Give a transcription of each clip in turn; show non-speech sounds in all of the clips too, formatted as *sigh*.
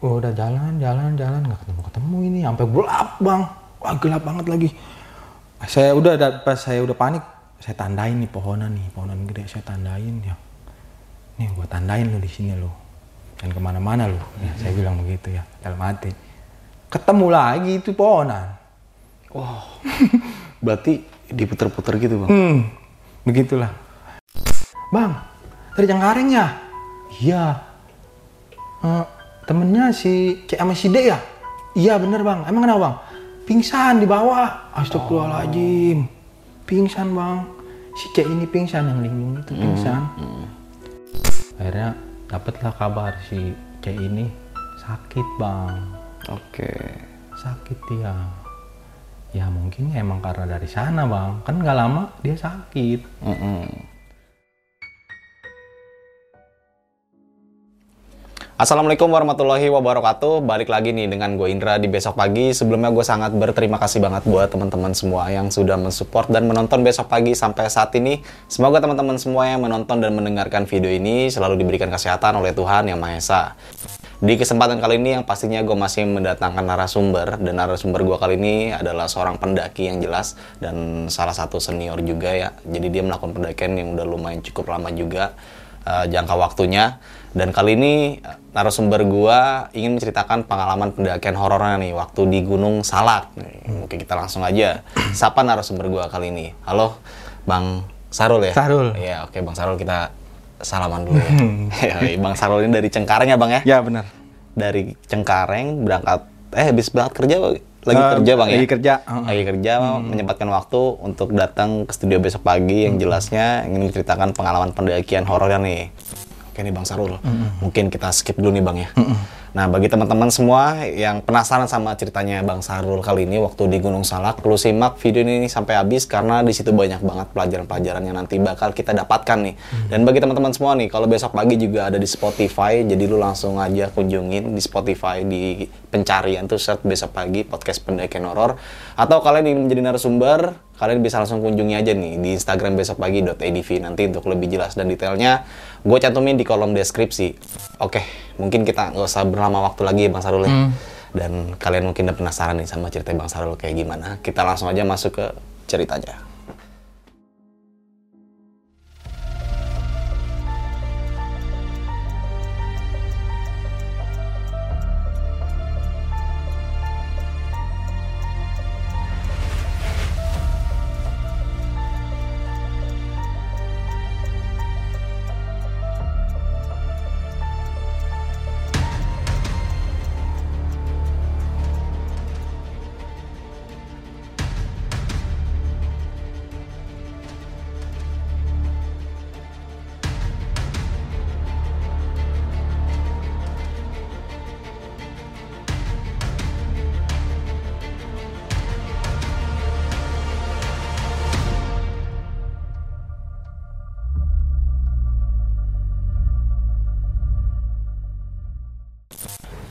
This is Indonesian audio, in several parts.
Oh, udah jalan, jalan, jalan, nggak ketemu ketemu ini, sampai gelap bang, wah gelap banget lagi. Saya udah, pas saya udah panik, saya tandain nih pohonan nih, pohonan gede, saya tandain ya. Nih gua tandain lo di sini lo, dan ke mana-mana lo. Ya, saya bilang begitu ya, dalam hati. Ketemu lagi itu pohonan. Wow. *laughs* Berarti diputer-puter gitu bang? Hmm, begitulah. Bang, dari Cengkareng ya? Iya. Eh, temennya si C sama si D ya? Iya bener bang. Emang kenapa bang? Pingsan di bawah. Astagfirullahaladzim. Pingsan bang. Si C ini pingsan yang linglung itu pingsan. Akhirnya dapatlah kabar si C ini sakit bang. Oke. Sakit dia. Ya mungkin emang karena dari sana bang. Kan nggak lama dia sakit. Mm-mm. Assalamualaikum warahmatullahi wabarakatuh. Balik lagi nih dengan gue Indra di besok pagi. Sebelumnya gue sangat berterima kasih banget buat teman-teman semua yang sudah mensupport dan menonton besok pagi sampai saat ini. Semoga teman-teman semua yang menonton dan mendengarkan video ini selalu diberikan kesehatan oleh Tuhan Yang Maha Esa. Di kesempatan kali ini yang pastinya gue masih mendatangkan narasumber dan narasumber gue kali ini adalah seorang pendaki yang jelas dan salah satu senior juga ya. Jadi dia melakukan pendakian yang udah lumayan cukup lama juga uh, jangka waktunya. Dan kali ini uh, narasumber gua ingin menceritakan pengalaman pendakian horornya nih waktu di Gunung Salak. Nih, Oke kita langsung aja. Sapa narasumber gua kali ini? Halo, Bang Sarul ya? Sarul. Iya, oke Bang Sarul kita salaman dulu ya. *laughs* *laughs* Ya, Bang Sarul ini dari Cengkareng ya Bang ya? Ya benar. Dari Cengkareng berangkat, eh habis berangkat kerja lagi Eh, kerja Bang ya? lagi kerja, heeh. Lagi kerja menyempatkan waktu untuk datang ke studio besok pagi yang jelasnya ingin menceritakan pengalaman pendakian horornya nih. Oke nih Bang Sarul, mungkin kita skip dulu nih Bang ya. Nah bagi teman-teman semua yang penasaran sama ceritanya Bang Sarul kali ini waktu di Gunung Salak, perlu simak video ini sampai habis karena di situ banyak banget pelajaran-pelajaran yang nanti bakal kita dapatkan nih. Dan bagi teman-teman semua nih, kalau besok pagi juga ada di Spotify, jadi lu langsung aja kunjungin di Spotify di pencarian tuh search besok pagi podcast pendakian horor. Atau kalian ingin menjadi narasumber, kalian bisa langsung kunjungi aja nih di Instagram besok pagi.edv nanti untuk lebih jelas dan detailnya gue cantumin di kolom deskripsi. Oke, mungkin kita nggak usah berlama waktu lagi ya Bang Sarul ya. Dan kalian mungkin udah penasaran nih sama cerita Bang Sarul kayak gimana. Kita langsung aja masuk ke ceritanya.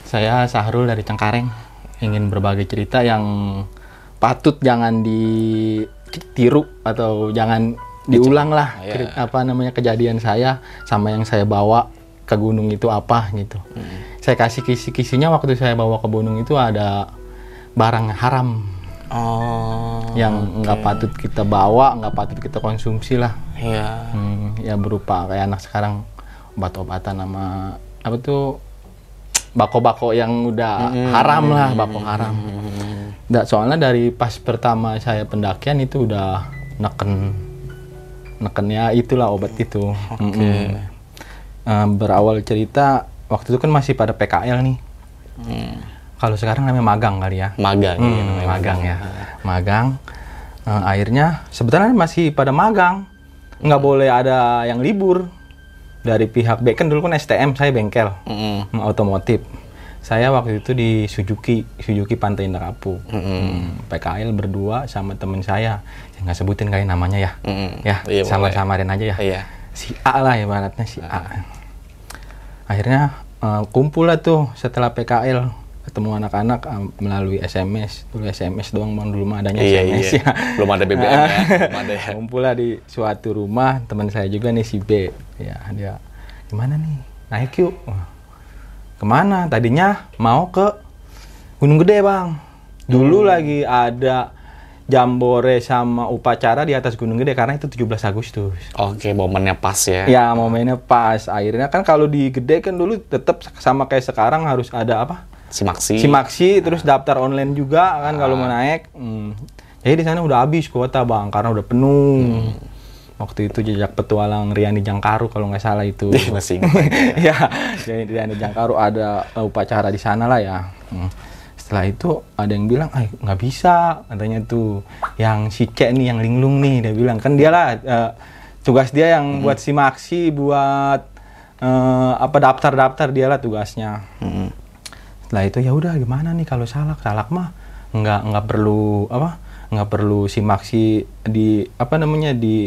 Saya Sahrul dari Cengkareng ingin berbagi cerita yang patut jangan ditiru atau jangan diulang lah Iya. ceri- apa namanya kejadian saya sama yang saya bawa ke gunung itu apa gitu. Saya kasih kisi-kisinya waktu saya bawa ke gunung itu ada barang haram Oh, yang nggak patut kita bawa, nggak patut kita konsumsi lah. iya. Hmm, ya berupa kayak anak sekarang obat-obatan sama apa tuh bako-bako yang udah haram lah, bako haram. Nggak, soalnya dari pas pertama saya pendakian itu udah neken nekennya itulah obat itu. Mm-mm. Eh, berawal cerita waktu itu kan masih pada PKL nih. Kalau sekarang namanya magang kali ya. Magang Hmm, ya namanya. magang ya. Magang. Eh, akhirnya sebenarnya masih pada magang. Nggak boleh ada yang libur. Dari pihak B kan dulu kan STM saya bengkel Mm-mm. hmm, otomotif. Saya waktu itu di Suzuki, Suzuki Pantai Indah Kapuk. Hmm, PKL berdua sama temen saya. Saya nggak sebutin kayak namanya ya. Mm-mm. Ya, Iya, sama-samarin aja ya. Iya. Si A lah ibaratnya si A. Akhirnya eh, kumpul lah tuh setelah PKL ketemu anak-anak eh, melalui SMS. Dulu SMS doang, bang dulu mah adanya Iya, SMS iya. ya. Belum ada BBM ya. *laughs* Belum ada ya. Kumpul lah di suatu rumah teman saya juga nih si B. Ya dia gimana nih naik yuk. Ke mana tadinya mau ke Gunung Gede bang dulu lagi ada jambore sama upacara di atas Gunung Gede karena itu 17 Agustus Oke, momennya pas ya. ya momennya pas akhirnya kan kalau di Gede kan dulu tetap sama kayak sekarang harus ada apa Simaksi. simaksi terus daftar online juga kan kalau mau naik. Hmm. jadi di sana udah habis kuota bang karena udah penuh. Waktu itu jejak petualang Riani Jangkaru kalau nggak salah itu. *laughs* Ih, masih ingat. *laughs* ya jadi Riani Jangkaru ada uh, upacara di sana lah ya. Hmm. setelah itu ada yang bilang ah nggak bisa katanya tuh. Yang si Cek nih yang linglung nih dia bilang. Kan dia lah uh, tugas dia yang buat simaksi buat uh, apa daftar-daftar dia lah tugasnya. Mm-mm. Setelah itu ya udah gimana nih kalau salak? Salak mah nggak nggak perlu apa nggak perlu simaksi di apa namanya di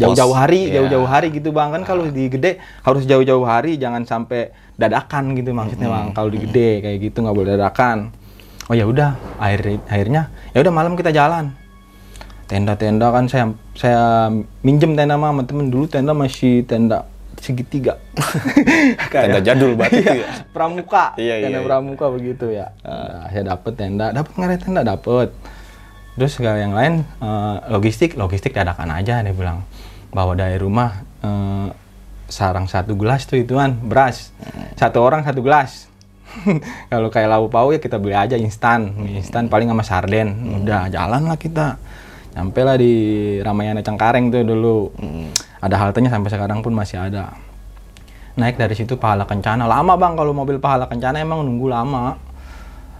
jauh-jauh hari iya. jauh-jauh hari gitu bang. Kan kalau di gede harus jauh-jauh hari jangan sampai dadakan gitu maksudnya bang. Kalau di gede kayak gitu nggak boleh dadakan. Oh ya udah akhir akhirnya ya udah malam kita jalan. Tenda-tenda kan saya saya minjem tenda sama temen. Dulu tenda masih tenda segitiga. *laughs* Tenda jadul berarti Iya, itu ya? pramuka. Iya, tenda iya, iya. pramuka begitu ya. Nah, saya dapet tenda. Dapet nggak tenda? Dapet. Terus segala yang lain eh, logistik. Logistik dadakan aja dia bilang. Bawa dari rumah eh, sarang satu gelas tuh ituan beras. Satu orang satu gelas. *laughs* Kalau kayak lauk pauk ya kita beli aja instan. Mie instan paling sama sarden. Udah jalan lah kita. Nyampe lah di Ramayana Cengkareng tuh dulu ada haltenya sampai sekarang pun masih ada. Naik dari situ pahala kencana. Lama bang kalau mobil pahala kencana emang nunggu lama.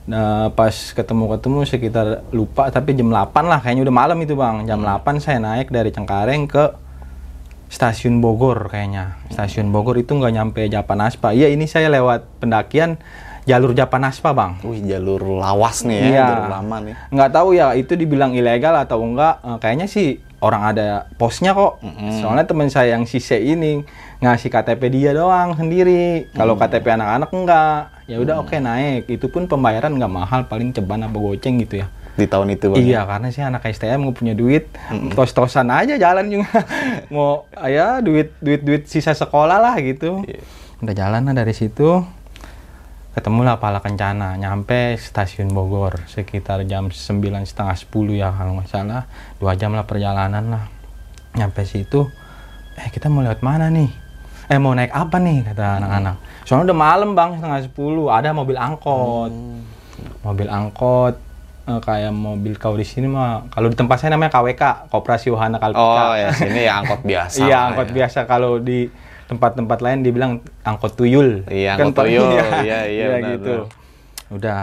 Nah pas ketemu-ketemu sekitar lupa tapi jam 8 lah kayaknya udah malam itu bang. Jam 8 saya naik dari Cengkareng ke stasiun Bogor kayaknya. Stasiun Bogor itu nggak nyampe Japanaspa iya ini saya lewat pendakian jalur Japanaspa bang. Wih, jalur lawas nih ya, Iya. jalur lama nih. nggak tahu ya itu dibilang ilegal atau enggak. Eh, kayaknya sih orang ada posnya kok. Soalnya teman saya yang si C ini ngasih KTP dia doang sendiri. Kalau KTP anak-anak enggak. Ya udah oke naik. Itu pun pembayaran nggak mahal paling ceban apa goceng gitu ya. Di tahun itu, Bang. Iya, karena sih anak STM nggak punya duit, tos-tosan aja jalan juga. *laughs* Mau ya duit duit duit sisa sekolah lah gitu. Udah jalan lah dari situ. Ketemulah Pala Kencana, nyampe stasiun Bogor sekitar jam sembilan setengah sepuluh ya kalau nggak salah. Dua jam lah perjalanan lah. Nyampe situ, eh kita mau lewat mana nih? Eh mau naik apa nih kata anak-anak. Soalnya udah malam bang setengah sepuluh, ada mobil angkot mobil angkot eh, kayak mobil kau di sini mah kalau di tempat saya namanya KWK Koperasi Wahana Kalpika Oh, ya sini ya angkot biasa. *laughs* iya lah angkot ya. biasa kalau di tempat-tempat lain dibilang angkot tuyul. Iya, angkot Pak? tuyul. *laughs* Iya, iya, benar, gitu. udah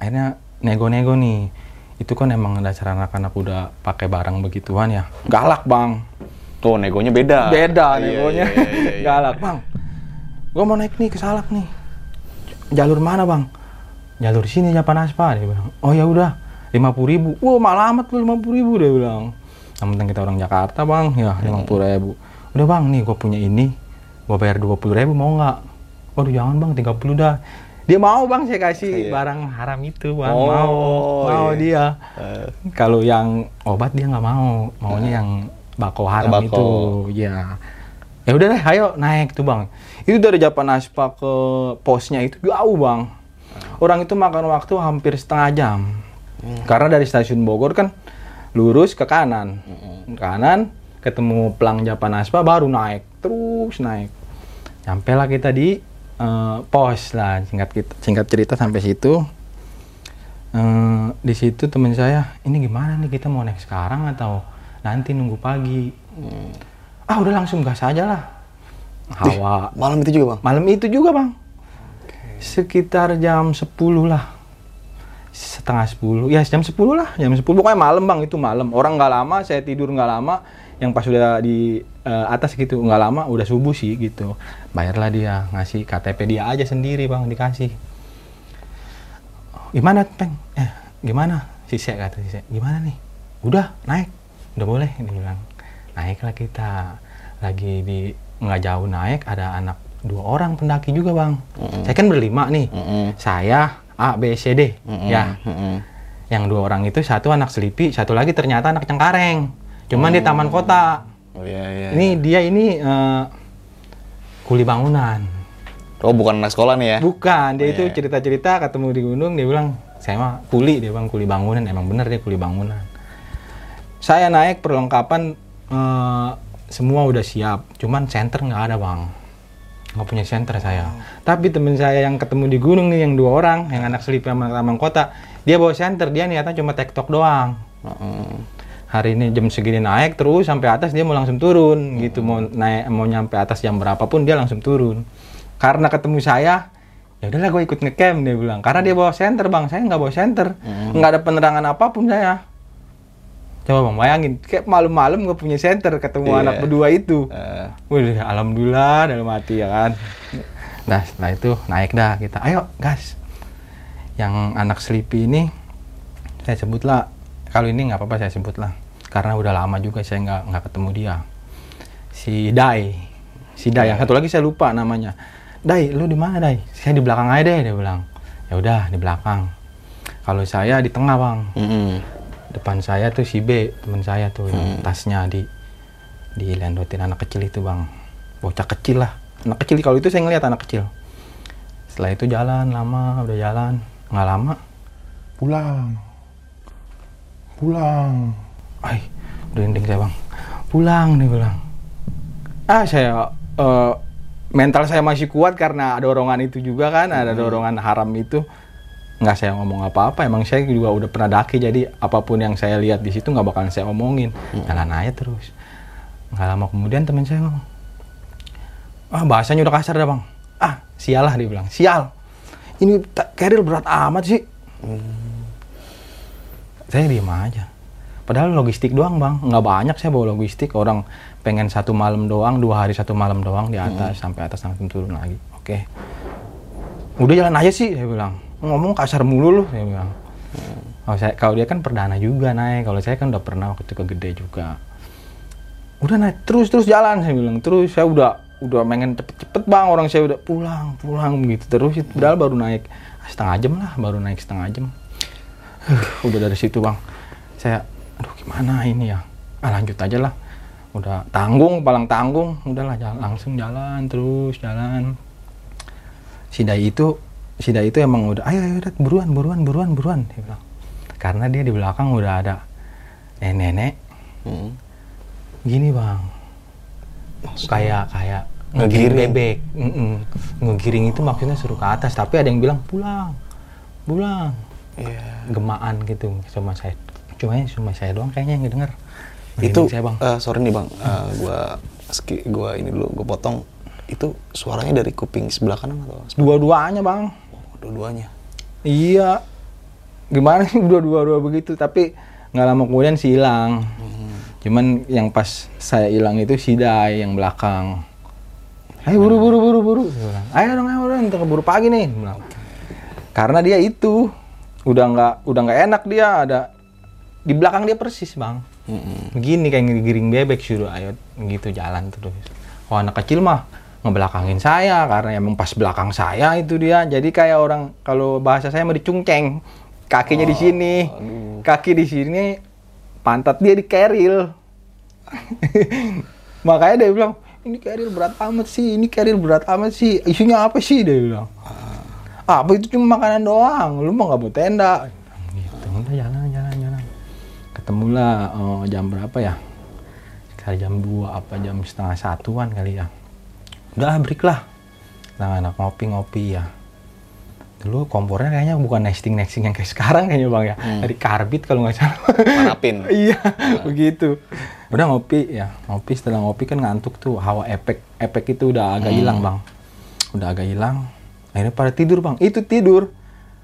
akhirnya nego-nego nih. Itu kan emang dasar anak-anak udah pakai barang begituan ya? Galak bang. Tuh, negonya beda. beda Iya, negonya. iya, iya, iya, iya. galak bang. Gua mau naik nih ke Salak nih. Jalur mana bang? Jalur sini Japan Aspa dia bilang. Oh ya udah. lima puluh ribu. Wah malah amat lu lima puluh ribu dia bilang. Yang penting kita orang Jakarta bang. Ya lima puluh ribu. Udah bang nih gua punya ini gua bayar dua puluh ribu mau nggak waduh jangan bang tiga puluh dah dia mau bang saya kasih Iya. barang haram itu bang Oh, mau mau iya. dia Eh, kalau yang obat dia nggak mau, maunya yang bako haram Bako. itu, ya. Ya udah deh, ayo naik tuh bang. Itu dari Japan Aspa ke posnya itu jauh bang. Orang itu makan waktu hampir setengah jam. Karena dari stasiun Bogor kan lurus ke kanan, kanan ketemu pelang Japan Aspa baru naik, terus naik. Nyampe lah kita di eh, pos lah, singkat kita, singkat cerita sampai situ. Eh, di situ teman saya, ini gimana nih kita mau naik sekarang atau nanti nunggu pagi? Ah udah langsung gas aja lah. Hawa. malam itu juga, Bang. Malam itu juga bang. Sekitar jam 10 lah. Setengah 10. Ya jam 10 lah. Jam 10 pokoknya malam bang itu malam. Orang nggak lama, saya tidur nggak lama. Yang pas udah di eh, atas gitu nggak lama udah subuh sih gitu. Bayarlah dia ngasih KTP dia aja sendiri bang dikasih. Gimana peng eh gimana? Si Sek kata si Sek. Gimana nih? Udah naik. Udah boleh dia bilang. Naiklah kita. Lagi di nggak jauh naik ada anak dua orang pendaki juga bang. Saya kan berlima nih. Mm-mm. saya A B C D. Mm-mm. ya. Mm-mm. yang dua orang itu satu anak selipi satu lagi ternyata anak cengkareng cuman di taman kota Oh iya iya. ini dia ini eh, kuli bangunan Oh bukan anak sekolah nih ya? Bukan, dia Oh, itu iya. cerita-cerita ketemu di gunung, dia bilang, saya mah kuli, dia bilang kuli bangunan, emang bener dia kuli bangunan. Saya naik perlengkapan eh, semua udah siap, cuman center nggak ada bang, nggak punya center saya. Tapi temen saya yang ketemu di gunung nih, yang dua orang, yang anak selipi sama taman kota, dia bawa center, dia niatnya cuma tektok doang. Heeh. Hari ini jam segini naik terus sampai atas dia mau langsung turun gitu. Mau naik mau nyampe atas jam berapapun dia langsung turun. Karena ketemu saya ya udahlah gue ikut ngecamp dia bilang. Karena dia bawa senter bang. Saya nggak bawa senter. Nggak ada penerangan apa pun saya. Coba bang bayangin. Kayak malam-malam gue punya senter ketemu Iya. anak berdua itu. Eh, Wih, alhamdulillah dalam hati ya kan. Nah, setelah itu naik dah kita. Ayo, gas. Yang anak Sleepy ini saya sebutlah kalau ini nggak apa-apa saya sebutlah karena udah lama juga saya nggak nggak ketemu dia. Si Dai. Si Dai. Yang satu lagi saya lupa namanya. Dai, lu di mana, Dai? Saya di belakang aja deh, dia bilang. Ya udah, di belakang. Kalau saya di tengah, Bang mm-mm. depan saya tuh si B teman saya tuh yang tasnya di dilendotin anak kecil itu bang bocah kecil lah anak kecil kalau itu saya ngeliat anak kecil setelah itu jalan lama udah jalan nggak lama pulang pulang. Ay merinding saya bang. Pulang nih bilang. Ah saya eh, mental saya masih kuat karena dorongan itu juga kan ada dorongan haram itu. Nggak saya ngomong apa-apa emang saya juga udah pernah daki jadi apa pun yang saya lihat di situ nggak bakalan saya omongin. Jalan aja terus. Nggak lama kemudian teman saya ngomong ah bahasanya udah kasar dah bang. Ah sialah dia bilang. Sial. Ini keril berat amat sih saya diem aja. Padahal logistik doang bang. Nggak banyak saya bawa logistik. Orang pengen satu malam doang dua hari satu malam doang di atas sampai atas langsung turun lagi. Oke. Udah jalan aja sih saya bilang. Ngomong kasar mulu lu saya bilang. Kalau saya kalau dia kan perdana juga naik kalau saya kan udah pernah waktu itu ke gede juga. Udah naik terus terus jalan saya bilang. Terus saya udah udah pengen cepet-cepet bang. Orang saya udah pulang pulang gitu terus. Padahal baru naik setengah jam lah baru naik setengah jam *sighs* udah dari situ bang. Saya aduh gimana ini ya? Ah, lanjut aja lah. Udah tanggung palang tanggung. Udahlah jalan, langsung jalan terus jalan. Si Dai itu si Dai itu emang udah ayo ayo Dad, buruan buruan buruan buruan dia bilang. Karena dia di belakang udah ada nenek-nenek. Mm. gini bang. Kayak kayak ngegiring? bebek. Mm-mm. ngegiring itu maksudnya suruh ke atas. Tapi ada yang bilang pulang pulang Iya. gemaan gitu cuma saya cuma cuma saya doang kayaknya yang ngedenger. Itu saya bang. eh, sorry nih bang, Eh, gua ski, gua ini dulu gua potong. Itu suaranya dari kuping sebelah kanan atau dua-duanya bang. Dua-duanya? iya. Gimana sih dua-dua begitu? Tapi nggak lama kemudian sih hilang. Cuman yang pas saya hilang itu si Dai yang belakang. Ayo buru buru buru buru bilang, ayo dong ayo dong kita keburu pagi nih. Karena dia itu udah nggak udah nggak enak dia ada. Di belakang dia persis bang. Mm-mm. gini kayak ngegiring bebek suruh ayo gitu jalan terus. Kalau anak kecil mah ngebelakangin saya karena emang pas belakang saya itu dia. Jadi kayak orang kalau bahasa saya mau dicungceng. Kakinya di sini kaki di sini pantat dia di keril. *laughs* Makanya dia bilang ini keril berat amat sih ini keril berat amat sih. Isunya apa sih? Dia bilang. "Ah, apa itu cuma makanan doang? Lu mau nggak buat tenda? Gitu udah jalan jalan jalan. Ketemulah eh, jam berapa ya? Sekitar jam 2 apa jam setengah satuan kali ya. Udah break lah. Nah anak ngopi-ngopi ya. Dulu kompornya kayaknya bukan nesting nesting yang kayak sekarang kayaknya bang ya. Dari karbit kalau nggak salah. Parapin. *laughs* iya begitu. Udah ngopi ya. Ngopi setelah ngopi kan ngantuk tuh. Hawa efek efek itu udah agak hilang bang. Udah agak hilang akhirnya pada tidur bang. Itu tidur.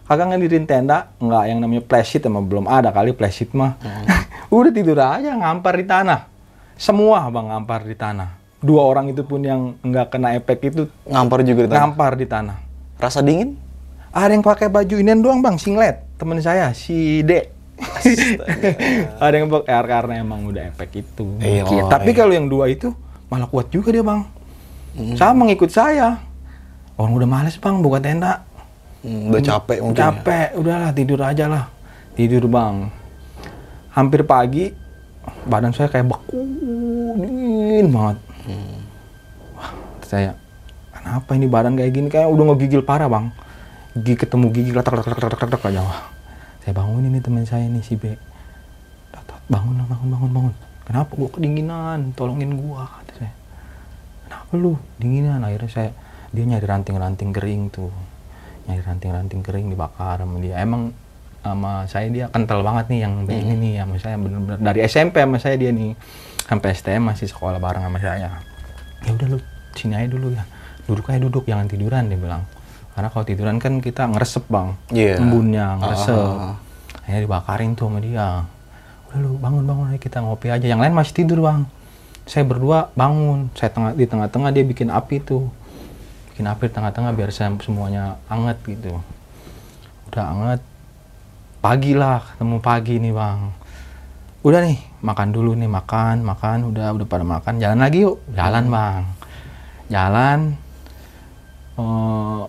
Kagak ngedirin tenda. Nggak yang namanya flashit emang belum ada kali flashit mah. *laughs* Udah tidur aja ngampar di tanah. Semua bang ngampar di tanah. Dua orang itu pun yang nggak kena efek itu Ngampar juga di tanah. ngampar di tanah. Rasa dingin? ada yang pakai baju inian doang bang singlet. Temen saya si D. *laughs* Ada yang pakai karena emang udah efek itu. Oh, tapi iya. kalau yang dua itu malah kuat juga dia bang. Sama ngikut saya orang udah males bang buka tenda. Hmm, udah capek mungkin. ya? capek udahlah tidur aja lah. Tidur bang. Hampir pagi badan saya kayak beku dingin banget. Hmm. wah saya kenapa ini badan kayak gini? Kayak udah ngegigil parah bang. Gigi ketemu gigi letak letak letak letak letak aja. Wah saya bangun ini teman saya nih si B. Bangun bangun bangun bangun. Kenapa gua kedinginan? Tolongin gua kata saya. Kenapa lu? Dinginan akhirnya saya dia nyari ranting-ranting kering tuh. Nyari ranting-ranting kering dibakar sama dia. Emang sama saya dia kental banget nih yang ini nih sama saya bener-bener dari SMP sama saya dia nih. Sampai STM masih sekolah bareng sama saya. Ya udah lu sini aja dulu ya. Duduk aja duduk. Jangan tiduran dia bilang. Karena kalau tiduran kan kita ngeresep bang. Iya. embunnya ngeresep. Ah. akhirnya dibakarin tuh sama dia. Udah lu bangun bangun ayo kita ngopi aja. Yang lain masih tidur bang. Saya berdua bangun. Saya tengah di tengah-tengah dia bikin api tuh bikin api tengah-tengah biar saya semuanya anget gitu. Udah anget. Pagi lah ketemu pagi nih bang. Udah nih makan dulu nih makan makan. Udah udah pada makan. Jalan lagi yuk. Jalan bang. Jalan. Eh,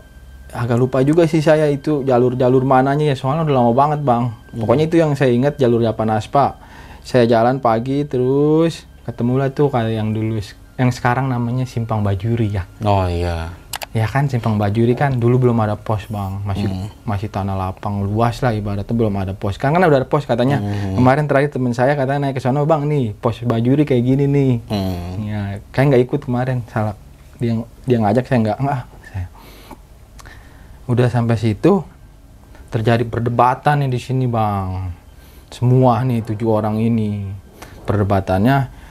agak lupa juga sih saya itu jalur-jalur mananya ya. Soalnya udah lama banget bang. Pokoknya itu yang saya ingat jalur Japanaspa saya jalan pagi terus ketemulah tuh kayak yang dulu yang sekarang namanya Simpang Bajuri ya. Oh iya. Ya kan Simpang Bajuri kan dulu belum ada pos bang. Masih masih tanah lapang luas lah ibaratnya belum ada pos. Kan kan udah ada pos katanya. Kemarin terakhir teman saya katanya naik ke sana bang nih pos Bajuri kayak gini nih. Hmm. ya kayak nggak ikut kemarin. Salah. Dia dia ngajak saya nggak nggak saya. Udah sampai situ terjadi perdebatan nih di sini bang. Semua nih tujuh orang ini. Perdebatannya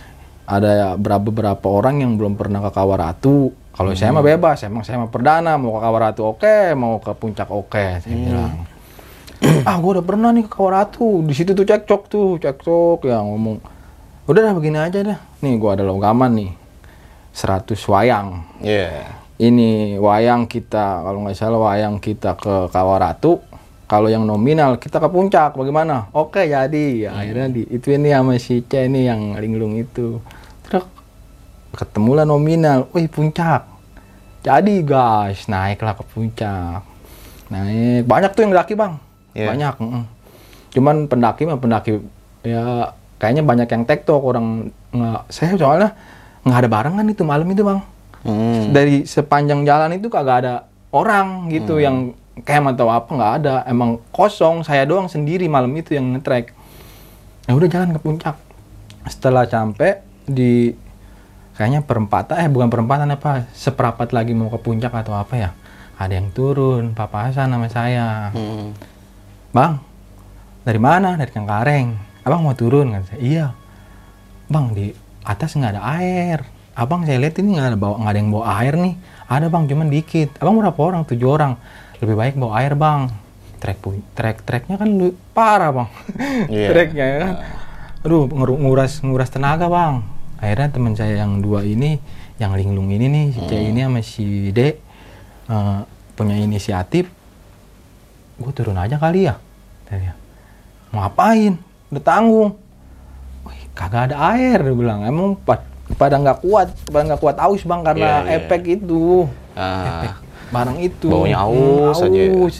ada berapa beberapa orang yang belum pernah ke Kawaratu kalau saya mah bebas emang saya mah perdana mau ke Kawaratu oke mau ke puncak oke saya bilang. *clears throat* Ah gue udah pernah nih ke Kawaratu. Di situ tuh cekcok tuh cekcok ya ngomong udah dah begini aja dah. Nih gua ada logaman nih 100 wayang. Iya. ini wayang kita kalau nggak salah wayang kita ke Kawaratu kalau yang nominal kita ke puncak bagaimana? Oke jadi ya, akhirnya di itu ini sama si C ini yang linglung itu ketemulah nominal. Wih puncak. Jadi guys naiklah ke puncak. Naik. Banyak tuh yang daki bang. Iya. banyak mm. cuman pendaki mah pendaki ya kayaknya banyak yang tektok orang nggak saya soalnya nggak ada barengan itu malam itu bang. Hmm. dari sepanjang jalan itu kagak ada orang gitu yang camp atau apa nggak ada. Emang kosong saya doang sendiri malam itu yang ngetrek ya udah jalan ke puncak. Setelah sampai di kayaknya perempatan eh bukan perempatan apa seperapat lagi mau ke puncak atau apa ya? Ada yang turun papasan sama saya. Hmm. bang dari mana? Dari Cengkareng. Abang mau turun kan? Saya iya. Bang di atas nggak ada air. Abang saya lihat ini nggak ada bawa nggak ada yang bawa air nih. Ada bang cuman dikit. Abang berapa orang? Tujuh orang. Lebih baik bawa air bang. Trek trek treknya kan lu parah bang. Iya. *laughs* treknya ya kan? Aduh ngur- nguras nguras tenaga bang akhirnya teman saya yang dua ini yang linglung ini nih si C ini sama si D eh, punya inisiatif gue turun aja kali ya Tanya, mau ngapain udah tanggung Wih, kagak ada air dia bilang emang pa- pada nggak kuat pada nggak kuat aus bang karena Iya, iya. efek itu Ah. barang itu Baunya Hmm, aus aja ya. aus.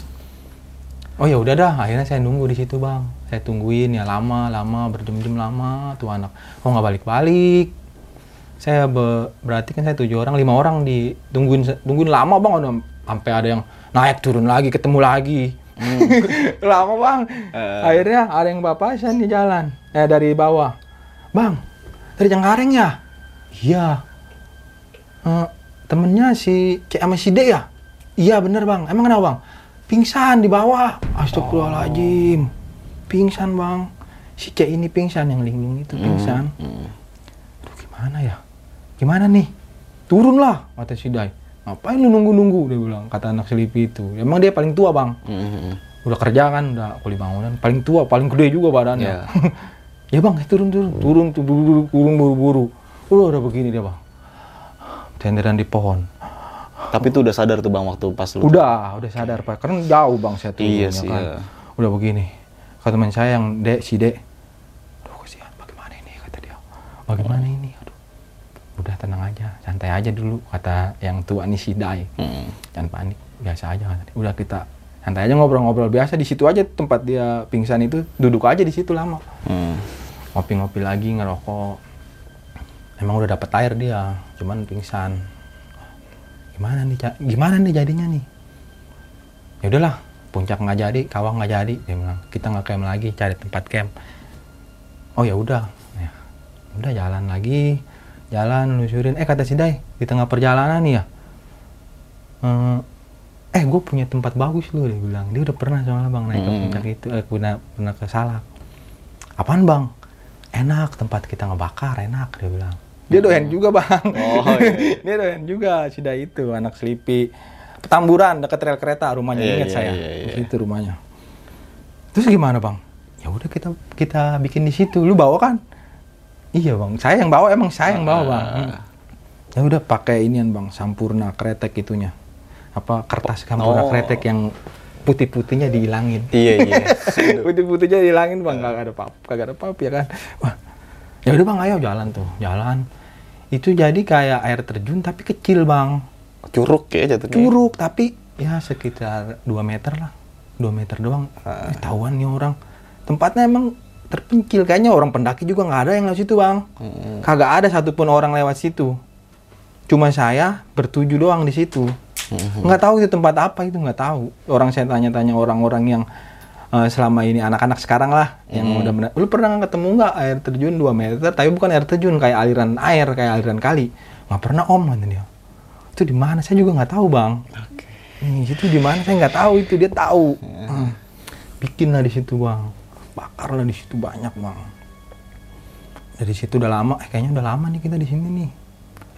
oh ya udah dah akhirnya saya nunggu di situ bang saya tungguin ya lama lama berjam-jam lama tuh anak. Kok nggak balik-balik? Saya be- berarti kan saya tujuh orang lima orang ditungguin tungguin lama bang. Udah sampai ada yang naik turun lagi ketemu lagi. *laughs* Lama bang. Akhirnya ada yang papasan di jalan eh dari bawah. Bang dari Cengkareng ya? Iya. Eh, temennya si C sama si D ya? Iya bener bang. Emang kenapa bang? Pingsan di bawah. Astagfirullahaladzim pingsan bang si C ini pingsan yang linglung itu pingsan Hmm. Aduh gimana ya? Gimana nih? Turunlah, kata si Dai. Ngapain lu nunggu-nunggu? Dia bilang, kata anak selipi itu. Emang dia paling tua bang. Hmm. Udah kerja kan, udah kuli bangunan. Paling tua, paling gede juga badannya. Iya. *laughs* ya bang, eh, turun, turun. Turun, tuh, buru-buru, turun buru-buru. Udah, udah begini dia bang. Tenderan di pohon. Tapi itu udah sadar tuh bang waktu pas lu. Udah, udah sadar pak. Karena jauh bang saya turun. Iya ya sih, kan. iya. Udah begini. Kata teman saya yang Dek, si Dek. Aduh kasihan, bagaimana ini? Kata dia. Bagaimana ini? Aduh. Udah tenang aja, santai aja dulu. Kata yang tua nih si Dai. Hmm. Jangan panik, biasa aja kata dia. Udah kita santai aja ngobrol-ngobrol biasa di situ aja tempat dia pingsan itu duduk aja di situ lama Hmm. ngopi-ngopi lagi ngerokok emang udah dapet air dia cuman pingsan gimana nih gimana nih jadinya nih ya udahlah puncak nggak jadi kawah nggak jadi. Dia bilang kita nggak camp lagi cari tempat camp oh ya udah. Ya udah jalan lagi jalan lusurin. Eh kata si Dai di tengah perjalanan nih ya. Eh, eh gue punya tempat bagus loh dia bilang. Dia udah pernah soalnya bang naik ke Hmm. puncak itu eh, pernah pernah ke Salak. Apaan bang? Enak tempat kita ngebakar enak dia bilang. Dia doyan juga bang. Oh, iya. *laughs* dia doyan juga si Dai itu anak selipi petamburan dekat rel kereta rumahnya Iya, ingat iya, saya. iya. di situ rumahnya. Terus gimana bang? Ya udah kita kita bikin di situ. Lu bawa kan? Iya bang. Saya yang bawa emang saya yang bawa bang. Ah. Hmm. ya udah pakai inian bang. Sampurna kretek itunya. Apa kertas sampurna Oh. kretek yang putih-putihnya dihilangin. Iya iya. *laughs* putih-putihnya dihilangin bang. Kagak ada pap kagak ada pap ya kan? Wah. Ya udah bang. Ayo jalan tuh. Jalan. Itu jadi kayak air terjun tapi kecil bang Curug ya jatuhnya. curug tapi ya sekitar 2 meter lah. 2 meter doang. Ah. Eh, tahuan nih orang. Tempatnya emang terpencil. Kayaknya orang pendaki juga nggak ada yang lewat situ bang. Mm-mm. kagak ada satupun orang lewat situ. Cuma saya bertuju doang di situ. Nggak tahu itu tempat apa itu nggak tahu. Orang saya tanya-tanya orang-orang yang eh, selama ini anak-anak sekarang lah yang Hmm. udah benar lu pernah ketemu nggak air terjun 2 meter? Tapi bukan air terjun kayak aliran air kayak aliran kali. Nggak pernah om kata dia itu di mana? Saya juga nggak tahu bang. Oke. Nih, itu di mana? Saya nggak tahu itu dia tahu. Hmm. bikin lah di situ bang. Bakar lah di situ banyak bang. Dari situ udah lama. Eh kayaknya udah lama nih kita di sini nih.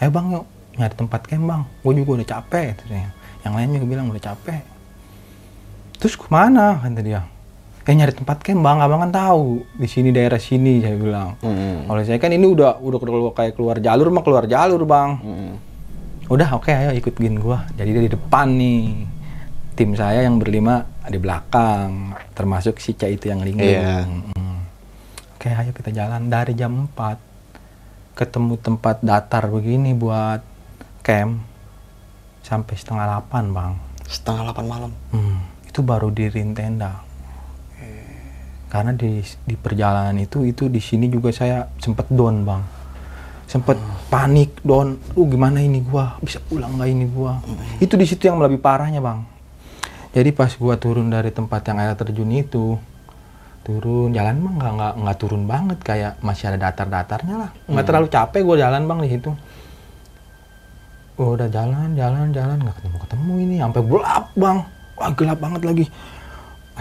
Ayo bang yuk. Nyari tempat camp bang. Gue juga udah capek katanya. yang lain juga bilang udah capek. Terus ke mana? Kata dia. Kayak nyari tempat camp bang. Abang kan tahu. Di sini daerah sini saya bilang. Mm-mm. kalau saya kan ini udah udah keluar kayak keluar jalur mah keluar jalur bang. Mm-mm. Udah oke ayo ikutin gua. Jadi dia di depan nih. Tim saya yang berlima di belakang termasuk si Ca itu yang linglung Iya. Mm. oke ayo kita jalan. Dari jam 4 ketemu tempat datar begini buat camp sampai setengah 8 bang. Setengah delapan malam. Hmm, itu baru dirin tenda. Karena di di perjalanan itu itu di sini juga saya sempet down bang sempet panik down uh gimana ini gua? Bisa pulang nggak ini gua? Itu di situ yang lebih parahnya bang. Jadi pas gua turun dari tempat yang air terjun itu turun jalan mah nggak nggak nggak turun banget. Kayak masih ada datar-datarnya lah. Nggak terlalu capek gua jalan bang di situ. Gua udah jalan jalan jalan nggak ketemu ketemu ini. Sampai gelap bang. Wah gelap banget lagi.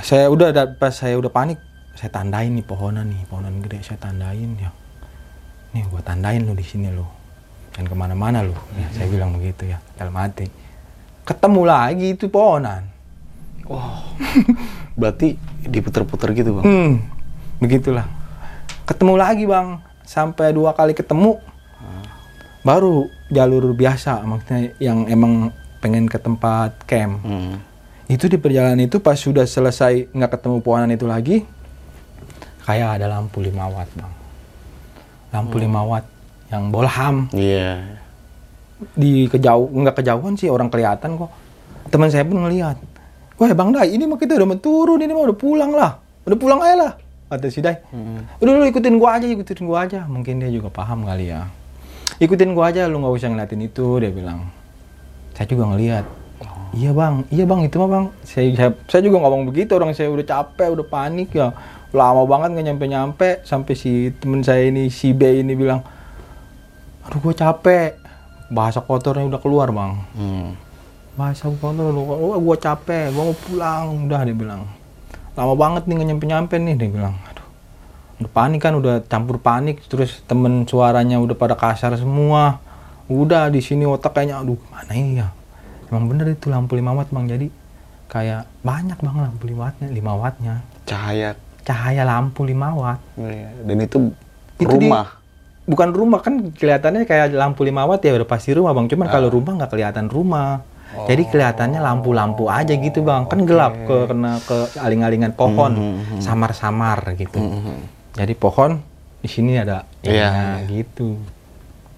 Saya udah ada- pas saya udah panik saya tandain nih pohonan nih pohonan gede saya tandain ya nih gua tandain lo di sini lo dan ke mana-mana lo ya, saya bilang begitu ya. Dalam hati. Ketemu lagi itu pohonan. Wow. *laughs* Berarti diputer-puter gitu bang. hmm begitulah. Ketemu lagi bang. Sampai dua kali ketemu. Baru jalur biasa maksudnya yang emang pengen ke tempat camp. Hmm. itu di perjalanan itu pas sudah selesai nggak ketemu pohonan itu lagi kayak ada lampu 5 watt bang lampu 5 watt yang bolham Iya. di kejauh nggak kejauhan sih orang kelihatan kok. Teman saya pun ngelihat wah bang Dai ini mah kita udah mau turun ini mah udah pulang lah. Udah pulang aja lah kata si Dai. Mm-mm. udah lu ikutin gua aja ikutin gua aja. Mungkin dia juga paham kali ya. Ikutin gua aja lu nggak usah ngeliatin itu dia bilang. Saya juga ngeliat. Iya bang. Iya bang itu mah bang. Saya, saya saya juga ngomong begitu orang saya udah capek udah panik ya lama banget nggak nyampe nyampe sampai si temen saya ini si B ini bilang aduh gua capek. Bahasa kotornya udah keluar bang. Hmm. bahasa kotor lu oh, gua capek gua mau pulang. Udah dia bilang. Lama banget nih nggak nyampe nyampe nih dia bilang. Aduh. Udah panik kan udah campur panik terus temen suaranya udah pada kasar semua. Udah di sini otak kayaknya aduh mana ya? Emang bener itu lampu 5 watt bang. Jadi kayak banyak bang lampu 5 wattnya 5 wattnya. Cahaya. Cahaya lampu 5 watt. Iya. Dan itu, Itu di- rumah. bukan rumah kan kelihatannya kayak lampu 5 watt ya udah pasti rumah bang. Cuman kalau rumah nggak kelihatan rumah. Jadi kelihatannya lampu-lampu aja gitu bang. Kan gelap ke kena ke aling-alingan pohon. Mhm. samar-samar gitu. Mhm. jadi pohon di sini ada Iya, ininya, iya. gitu.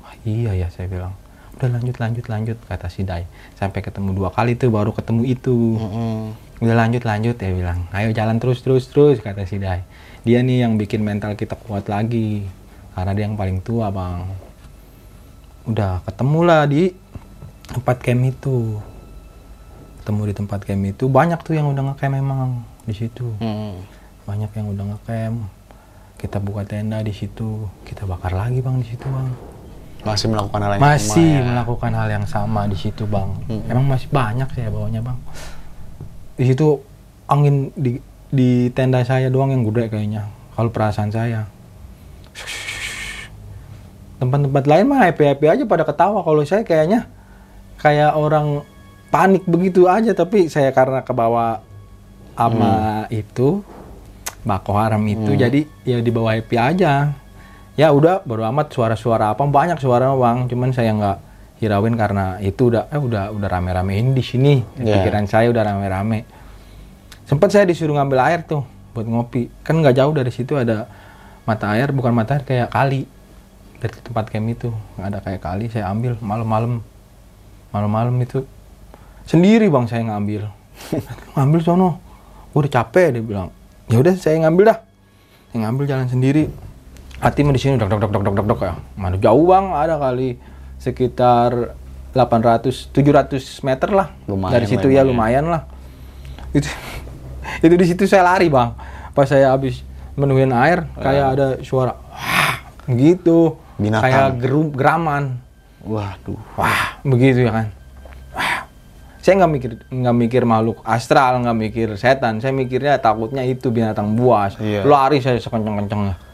Wah, iya ya saya bilang. Udah lanjut lanjut lanjut kata si Dai. Sampai ketemu dua kali tuh baru ketemu itu. Mhm. Udah lanjut lanjut ya bilang. Ayo jalan terus terus terus kata si Dai. Dia nih yang bikin mental kita kuat lagi karena dia yang paling tua bang. Udah ketemu lah di tempat camp itu. Ketemu di tempat camp itu banyak tuh yang udah ngecamp memang di situ. Hmm. banyak yang udah ngecamp. Kita buka tenda di situ kita bakar lagi bang di situ bang. Masih melakukan hal yang masih sama ya. melakukan hal yang sama di situ bang. Emang masih banyak saya bawanya bang di situ angin di di tenda saya doang yang gede kayaknya. Kalau perasaan saya. Tempat-tempat lain mah happy happy aja pada ketawa. Kalau saya kayaknya kayak orang panik begitu aja. Tapi saya karena kebawa sama itu bako haram itu jadi ya di bawah happy aja. Ya udah baru amat. Suara-suara apa? Banyak suara bang. Cuman saya nggak hirauin karena itu udah eh udah udah rame-ramein di sini. Ya. pikiran saya udah rame-rame. Sempat saya disuruh ngambil air tuh buat ngopi. Kan nggak jauh dari situ ada mata air bukan mata air kayak kali. Dari tempat camp itu ada kayak kali saya ambil malam-malam. Malam-malam itu sendiri bang saya ngambil. *laughs* Ngambil sono. Gue udah capek dia bilang. Ya udah saya ngambil dah. Saya ngambil jalan sendiri. Hati mah di sini dok dok dok dok dok dok ya. Mana jauh bang ada kali sekitar 800 700 meter lah. Lumayan dari situ ya ya. lumayan lah. Itu *laughs* itu di situ saya lari bang. Pas saya habis menuhin air kayak ada suara wah gitu. Binatang. kayak geru- geraman. Waduh. wah begitu ya kan. Wah. Saya nggak mikir nggak mikir makhluk astral nggak mikir setan. Saya mikirnya takutnya itu binatang buas. Iya. lari saya sekencang kencangnya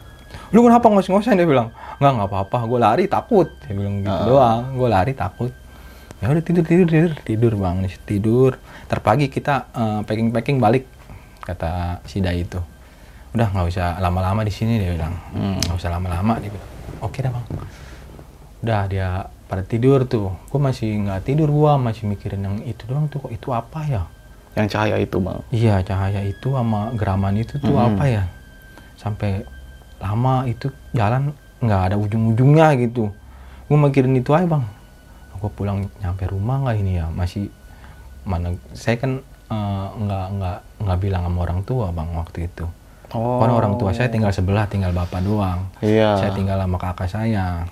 lu kenapa ngos-ngosan? Dia bilang nggak nggak apa-apa gue lari takut. Dia bilang gitu doang gue lari takut. Ya udah tidur tidur tidur tidur bang tidur. Terpagi kita packing packing balik kata si Dai itu. Udah nggak usah lama-lama di sini dia bilang. Nggak usah lama-lama dia bilang. Oke dah bang. Udah dia pada tidur tuh. Gue masih nggak tidur gua masih mikirin yang itu doang tuh. Kok itu apa ya? Yang cahaya itu bang. iya cahaya itu sama geraman itu tuh apa ya? Sampai lama itu jalan nggak ada ujung-ujungnya gitu gue mikirin itu aja bang gue pulang nyampe rumah nggak ini ya masih mana saya kan eh, nggak nggak nggak bilang sama orang tua bang waktu itu Oh. Karena orang tua saya tinggal sebelah, tinggal bapak doang. Iya. Saya tinggal sama kakak saya.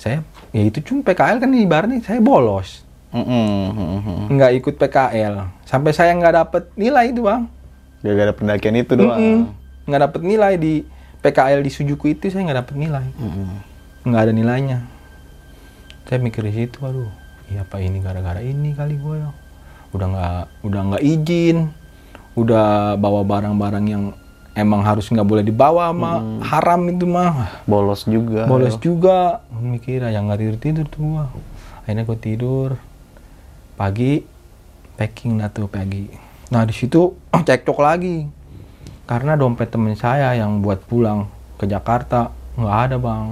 Saya, ya itu cuma PKL kan ibaratnya saya bolos. Mm-mm, mm-mm. Nggak ikut PKL. Sampai saya nggak dapet nilai itu bang. Gara-gara pendakian itu doang. Mm-mm. Nggak dapet nilai di PKL di Sujuku itu saya nggak dapet nilai. Nggak ada nilainya. Saya mikir di situ, aduh, iya apa ini gara-gara ini kali gue ya. Udah nggak, udah nggak izin, udah bawa barang-barang yang emang harus nggak boleh dibawa sama haram itu mah. Bolos juga. Bolos juga, mikir yang nggak tidur tidur tuh gua. Akhirnya gue tidur, pagi packing lah tuh pagi. Nah di situ *clears throat* cekcok lagi, karena dompet temen saya yang buat pulang ke Jakarta nggak ada bang,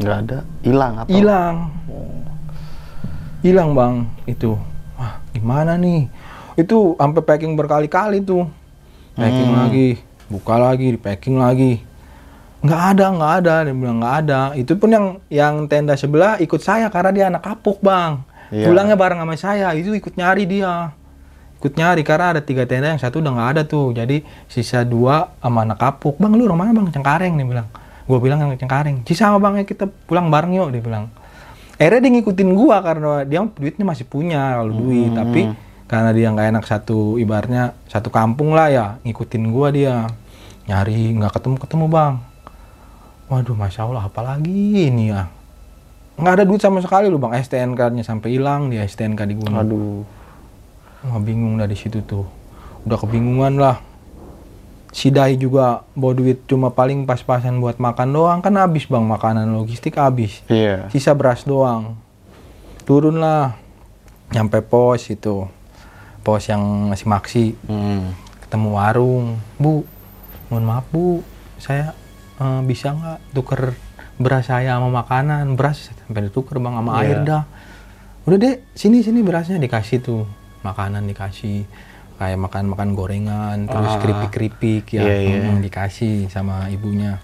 Nggak ada. Hilang atau? hilang, hilang bang itu. Wah gimana nih? Itu sampai packing berkali-kali tuh, packing lagi, buka lagi, di packing lagi. Nggak ada, nggak ada, dia bilang nggak ada. Itu pun yang yang tenda sebelah ikut saya karena dia anak kapuk bang. Iya. Pulangnya bareng sama saya, itu ikut nyari dia. Ikut nyari karena ada tiga tenda yang satu udah nggak ada tuh. Jadi sisa dua sama anak kapuk. Bang lu rumahnya bang Cengkareng dia bilang. Gue bilang yang Cengkareng. Sisa sama bang ya kita pulang bareng yuk dia bilang. Akhirnya dia ngikutin gua karena dia duitnya masih punya kalau duit, tapi karena dia nggak enak satu ibaratnya satu kampung lah ya ngikutin gua dia nyari nggak ketemu ketemu bang. Waduh masya Allah apalagi ini ya nggak ada duit sama sekali lu bang STNK-nya sampai hilang dia STNK di gunung. Aduh. Wah bingung dari situ tuh. Udah kebingungan lah. Si Dai juga bawa duit cuma paling pas-pasan buat makan doang. Kan habis bang makanan logistik habis. Iya. Sisa beras doang. Turun lah. Nyampe pos itu. Pos yang masih maksi. Hmm. Ketemu warung. Bu, mohon maaf bu. Saya eh, bisa nggak tuker beras saya sama makanan. Beras sampai dituker bang sama Iya. air dah. Udah deh, sini sini berasnya dikasih tuh. Makanan dikasih kayak makan makan gorengan terus Ah. keripik keripik ya Iya, iya. mm, dikasih sama ibunya.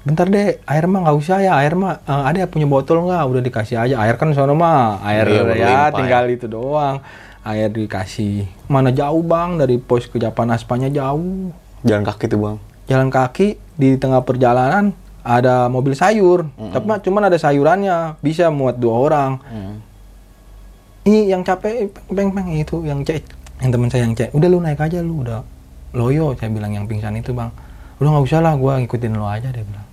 Bentar deh air mah nggak usah ya air mah eh, ada punya botol nggak? Udah dikasih aja air kan sono mah air Iya, ya berlimpah tinggal itu doang. Air dikasih. Mana jauh bang dari pos ke Japan Aspanya jauh. Jalan kaki tuh bang. jalan kaki di tengah perjalanan ada mobil sayur. Tapi mah cuman ada sayurannya bisa muat dua orang. Hmm. Nih yang capek peng peng itu yang cek. Yang teman saya yang cek udah lu naik aja lu udah loyo saya bilang yang pingsan itu bang. Udah nggak usah lah gua ngikutin lo aja dia bilang.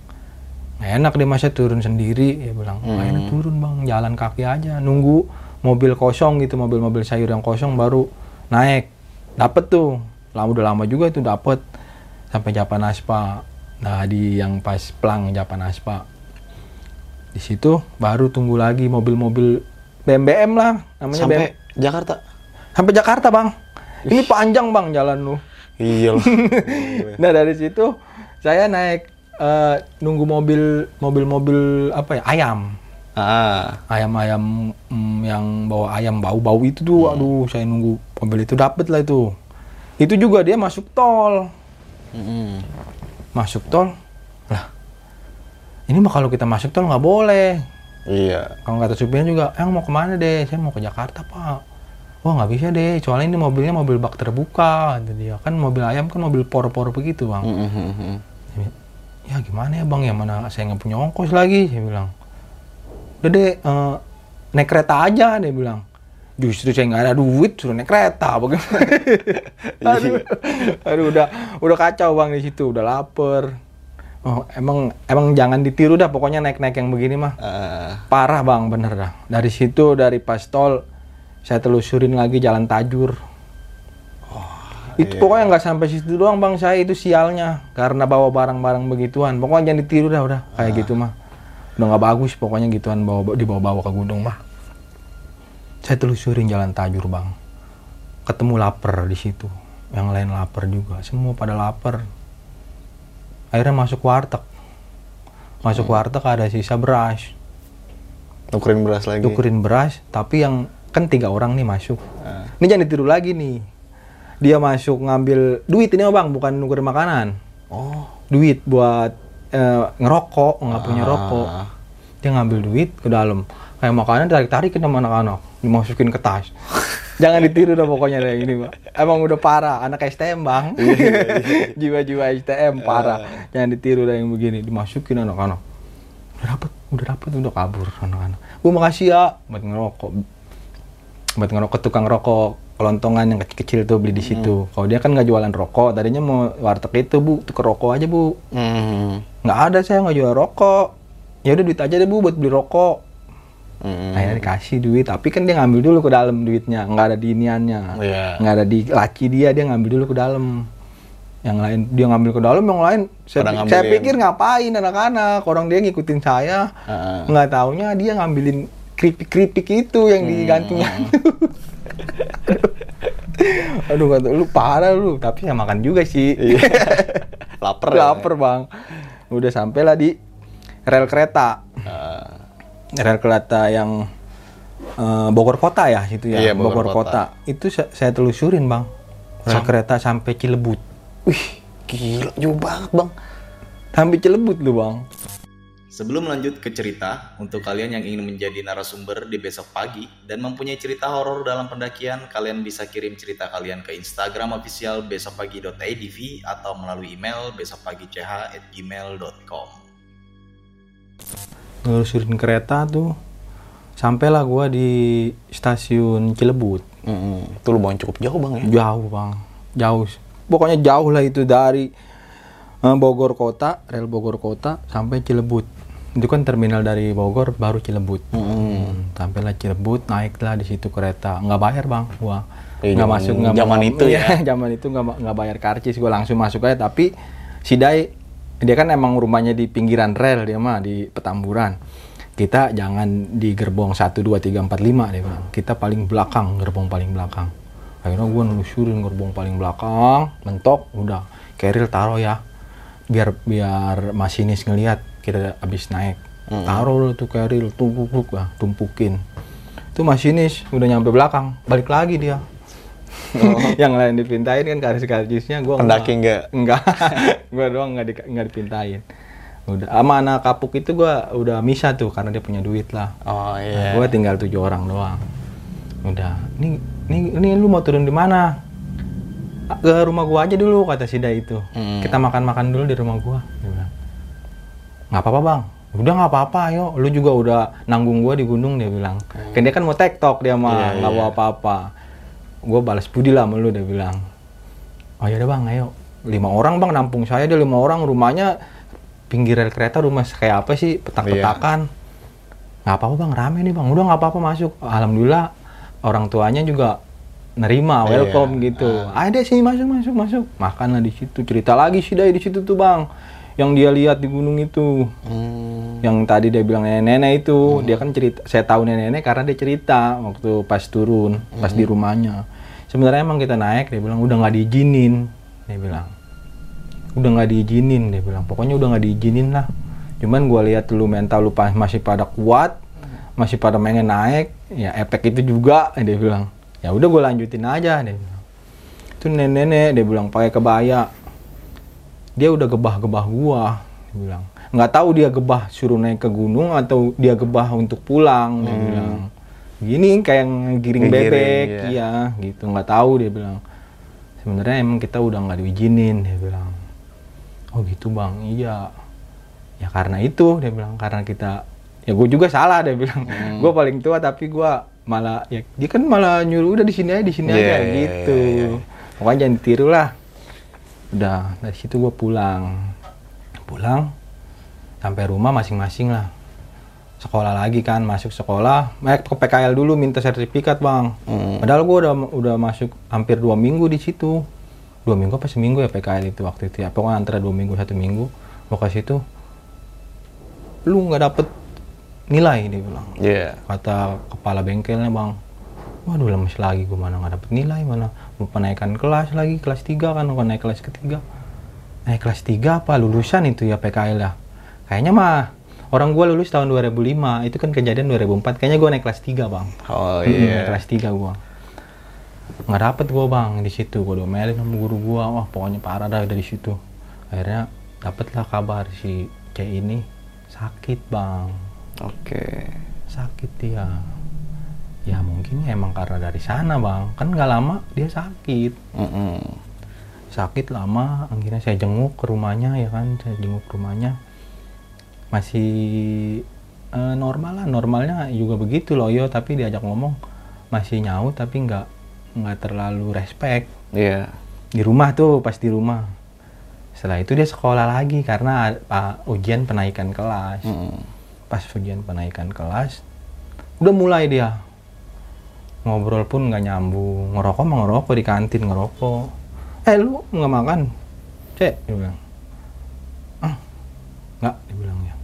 Nggak enak dia masa turun sendiri dia bilang. Nggak enak turun bang jalan kaki aja nunggu mobil kosong gitu mobil-mobil sayur yang kosong baru naik. Dapet tuh lama udah lama juga itu dapet. Sampai Japan Aspa nah di yang pas plang Japan Aspa. Di situ baru tunggu lagi mobil-mobil BM-BM lah namanya Sampai BM. Jakarta. sampai Jakarta bang. Ini panjang bang jalan lu. Iya *laughs* nah dari situ saya naik eh, nunggu mobil mobil-mobil apa ya ayam. Ah. ayam-ayam mm, yang bawa ayam bau-bau itu tuh aduh saya nunggu mobil itu dapet lah itu. Itu juga dia masuk tol. Mm-mm. masuk tol. Lah ini mah kalau kita masuk tol nggak boleh Iya. kalau kata supirnya juga yang mau ke mana deh? Saya mau ke Jakarta pak. Wah nggak bisa deh. Soalnya ini mobilnya mobil bak terbuka kata dia. Kan mobil ayam kan mobil por-por begitu bang. Mm-mm. ya gimana ya bang? Ya mana saya nggak punya ongkos lagi saya bilang. Udah deh eh, naik kereta aja dia bilang. Justru saya nggak ada duit suruh naik kereta. Bagaimana *laughs* aduh, aduh udah udah kacau bang di situ. Udah lapar oh emang emang jangan ditiru dah pokoknya naik naik yang begini mah. Ah. parah bang bener dah. Dari situ dari pas tol saya telusurin lagi jalan tajur. Itu pokoknya nggak sampai situ doang bang saya itu sialnya. Karena bawa barang-barang begituan. Pokoknya jangan ditiru dah udah. Kayak gitu mah. Udah nggak bagus pokoknya gituan bawa dibawa-bawa ke gunung mah. Saya telusurin jalan tajur bang. Ketemu lapar di situ. Yang lain lapar juga. Semua pada lapar akhirnya masuk warteg. Masuk warteg ada sisa beras. Tukerin beras lagi. tukerin beras tapi yang kan tiga orang nih masuk. Ah. ini jangan ditiru lagi nih. Dia masuk ngambil duit ini bang bukan nukerin makanan. Oh. duit buat eh, ngerokok nggak punya Ah. rokok. Dia ngambil duit ke dalam. Kayak makanan tarik tarikin sama anak-anak. Dimasukin ke tas *laughs* jangan ditiru dah pokoknya dari ini pak emang udah parah anak STM bang. *laughs* Jiwa-jiwa STM parah. Jangan ditiru dah yang begini dimasukin anak-anak. Udah dapet udah dapet udah kabur anak-anak. Bu makasih ya buat ngerokok. Buat ngerokok tukang rokok kelontongan yang kecil-kecil tuh beli di situ. Kalau dia kan nggak jualan rokok tadinya mau warteg itu bu. Tukar rokok aja bu. Hmm. nggak ada saya nggak jual rokok. Ya udah duit aja deh bu buat beli rokok Hmm. akhirnya dikasih duit tapi kan dia ngambil dulu ke dalam duitnya nggak ada di iniannya Iya. nggak ada di laci dia dia ngambil dulu ke dalam yang lain dia ngambil ke dalam yang lain saya, pi- saya pikir ngapain anak-anak orang dia ngikutin saya Ah. nggak taunya dia ngambilin keripik-keripik itu yang Hmm. digantinya *laughs* aduh kata lu parah lu tapi saya makan juga sih Iya. *laughs* Laper. ya? lapar bang udah sampailah di rel kereta. Rel kereta yang eh, Bogor Kota ya situ ya Iya, Bogor Kota. itu sa- saya telusurin bang rel kereta sampai Cilebut Wih, gila jauh banget bang. sampai Cilebut lu bang Sebelum lanjut ke cerita, untuk kalian yang ingin menjadi narasumber di besok pagi dan mempunyai cerita horor dalam pendakian, kalian bisa kirim cerita kalian ke Instagram official besokpagi.idv atau melalui email besokpagi.ch@gmail.com. nelusurin kereta tuh sampailah gua di stasiun Cilebut. Itu lumayan cukup jauh bang ya? jauh bang. Jauh. Pokoknya jauh lah itu dari eh, Bogor Kota rel Bogor Kota sampai Cilebut. Itu kan terminal dari Bogor baru Cilebut. Hmm, sampailah Cilebut naiklah di situ kereta. Nggak bayar bang gua. Eh, nggak masuk nggak zaman itu ya? *laughs* Iya, zaman itu nggak nggak bayar karcis gua langsung masuk aja. Tapi si Dai dia kan emang rumahnya di pinggiran rel dia mah di Petamburan. Kita jangan di gerbong 1, 2, 3, 4, 5 dia bilang. Kita paling belakang gerbong paling belakang. Akhirnya gua nelusurin gerbong paling belakang mentok udah. Keril taruh ya biar biar masinis ngelihat kita habis naik. Taruh tuh keril tumpuk lah tumpukin. Itu masinis udah nyampe belakang. Balik lagi dia *laughs* yang lain dipintain kan karis-karisnya gua Pendaki nggak? enggak *laughs* gua doang nggak di, nggak dipintain. Udah sama anak kapuk itu gua udah misa tuh karena dia punya duit lah. Oh Nah, iya. gua tinggal tujuh orang doang. Udah ini ini ini lu mau turun di mana? Ke rumah gua aja dulu kata si Dai itu. Hmm. kita makan makan dulu di rumah gua dia bilang. Nggak apa apa bang. Udah nggak apa-apa ayo. Lu juga udah nanggung gua di gunung dia bilang. Kan dia kan mau tektok dia mah Iya, nggak iya. bawa apa-apa gua balas budi lah sama lu dia bilang. Oh ya udah bang ayo. Lima orang bang nampung saya dia lima orang. Rumahnya pinggir rel kereta rumah kayak apa sih? Petak-petakan. Nggak apa-apa bang rame nih bang. Udah nggak apa-apa masuk. Alhamdulillah orang tuanya juga nerima Iya. welcome gitu. Ada sih masuk masuk masuk. Makan lah di situ. Cerita lagi sih dari situ tuh bang yang dia lihat di gunung itu. Hmm. yang tadi dia bilang nenek-nenek itu. Dia kan cerita saya tahu nenek-nenek karena dia cerita waktu pas turun pas di rumahnya. Sebenarnya emang kita naik dia bilang udah nggak diizinin. Dia bilang udah nggak diizinin dia bilang. Pokoknya udah nggak diizinin lah. Cuman gua lihat lu mental lu masih pada kuat masih pada pengen naik ya efek itu juga dia bilang. Ya udah gue lanjutin aja dia bilang. Itu nenek-nenek dia bilang pakai kebaya dia udah gebah-gebah gua dia bilang. Nggak tahu dia gebah suruh naik ke gunung atau dia gebah untuk pulang dia bilang. Gini kayak giring bebek iya. iya gitu. Nggak tahu dia bilang. Sebenarnya emang kita udah nggak diizinin dia bilang. Oh gitu bang. Iya. Ya karena itu dia bilang. Karena kita ya gue juga salah dia bilang. Hmm. gue paling tua tapi gue malah ya dia kan malah nyuruh udah di sini aja di sini Iya, aja iya, gitu. iya, iya. pokoknya jangan ditiru lah udah dari situ gue pulang. Pulang sampai rumah masing-masing lah. Sekolah lagi kan masuk sekolah. Naik ke PKL dulu minta sertifikat bang. Hmm. padahal gue udah udah masuk hampir dua minggu di situ. Dua minggu apa seminggu ya PKL itu waktu itu ya. Pokoknya antara dua minggu satu minggu mau ke situ. Lu nggak dapet nilai dia bilang. Iya. kata kepala bengkelnya bang. Waduh lemes lagi gue mana nggak dapet nilai mana mau penaikan kelas lagi kelas 3 kan mau naik kelas ketiga. Naik kelas 3 apa? Lulusan itu ya PKL ya? Kayaknya mah orang gue lulus tahun 2005 itu kan kejadian 2004 kayaknya gue naik kelas 3 bang. Oh iya. naik kelas 3 gue nggak dapet gue bang di situ. Gue domelin sama guru gue wah pokoknya parah dah dari situ. Akhirnya dapatlah kabar si C ini. Sakit bang. Oke. sakit dia ya mungkin ya emang karena dari sana bang. Kan nggak lama dia sakit. Mm-mm. sakit lama akhirnya saya jenguk ke rumahnya ya kan. Saya jenguk ke rumahnya. Masih eh, normal lah. Normalnya juga begitu loh yo. Tapi diajak ngomong masih nyaut tapi nggak nggak terlalu respect. Iya. di rumah tuh pas di rumah. Setelah itu dia sekolah lagi karena ah, ujian penaikan kelas. Mm-mm. pas ujian penaikan kelas udah mulai dia ngobrol pun nggak nyambung. Ngerokok mah ngerokok di kantin ngerokok. Eh lu nggak makan? Cek dia bilang. Ah nggak dia bilang ya.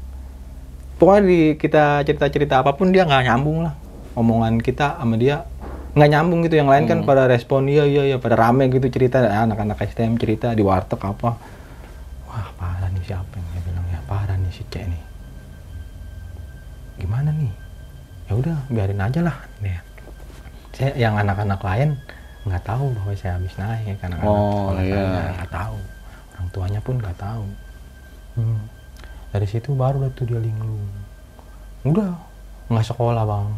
Pokoknya di kita cerita cerita apa pun dia nggak nyambung lah. Omongan kita sama dia nggak nyambung gitu. Yang lain kan pada respon iya iya iya pada rame gitu cerita. Ah, anak-anak STM cerita di warteg apa. Wah parah nih siapa yang dia bilang ya. Parah nih si cek nih. Gimana nih? Ya udah biarin aja lah nih saya yang anak-anak lain nggak tahu bahwa saya habis naik anak-anak Oh, sekolah iya. nggak tahu. Orang tuanya pun nggak tahu. Hmm. dari situ baru lah tuh dia linglung. Udah nggak sekolah bang.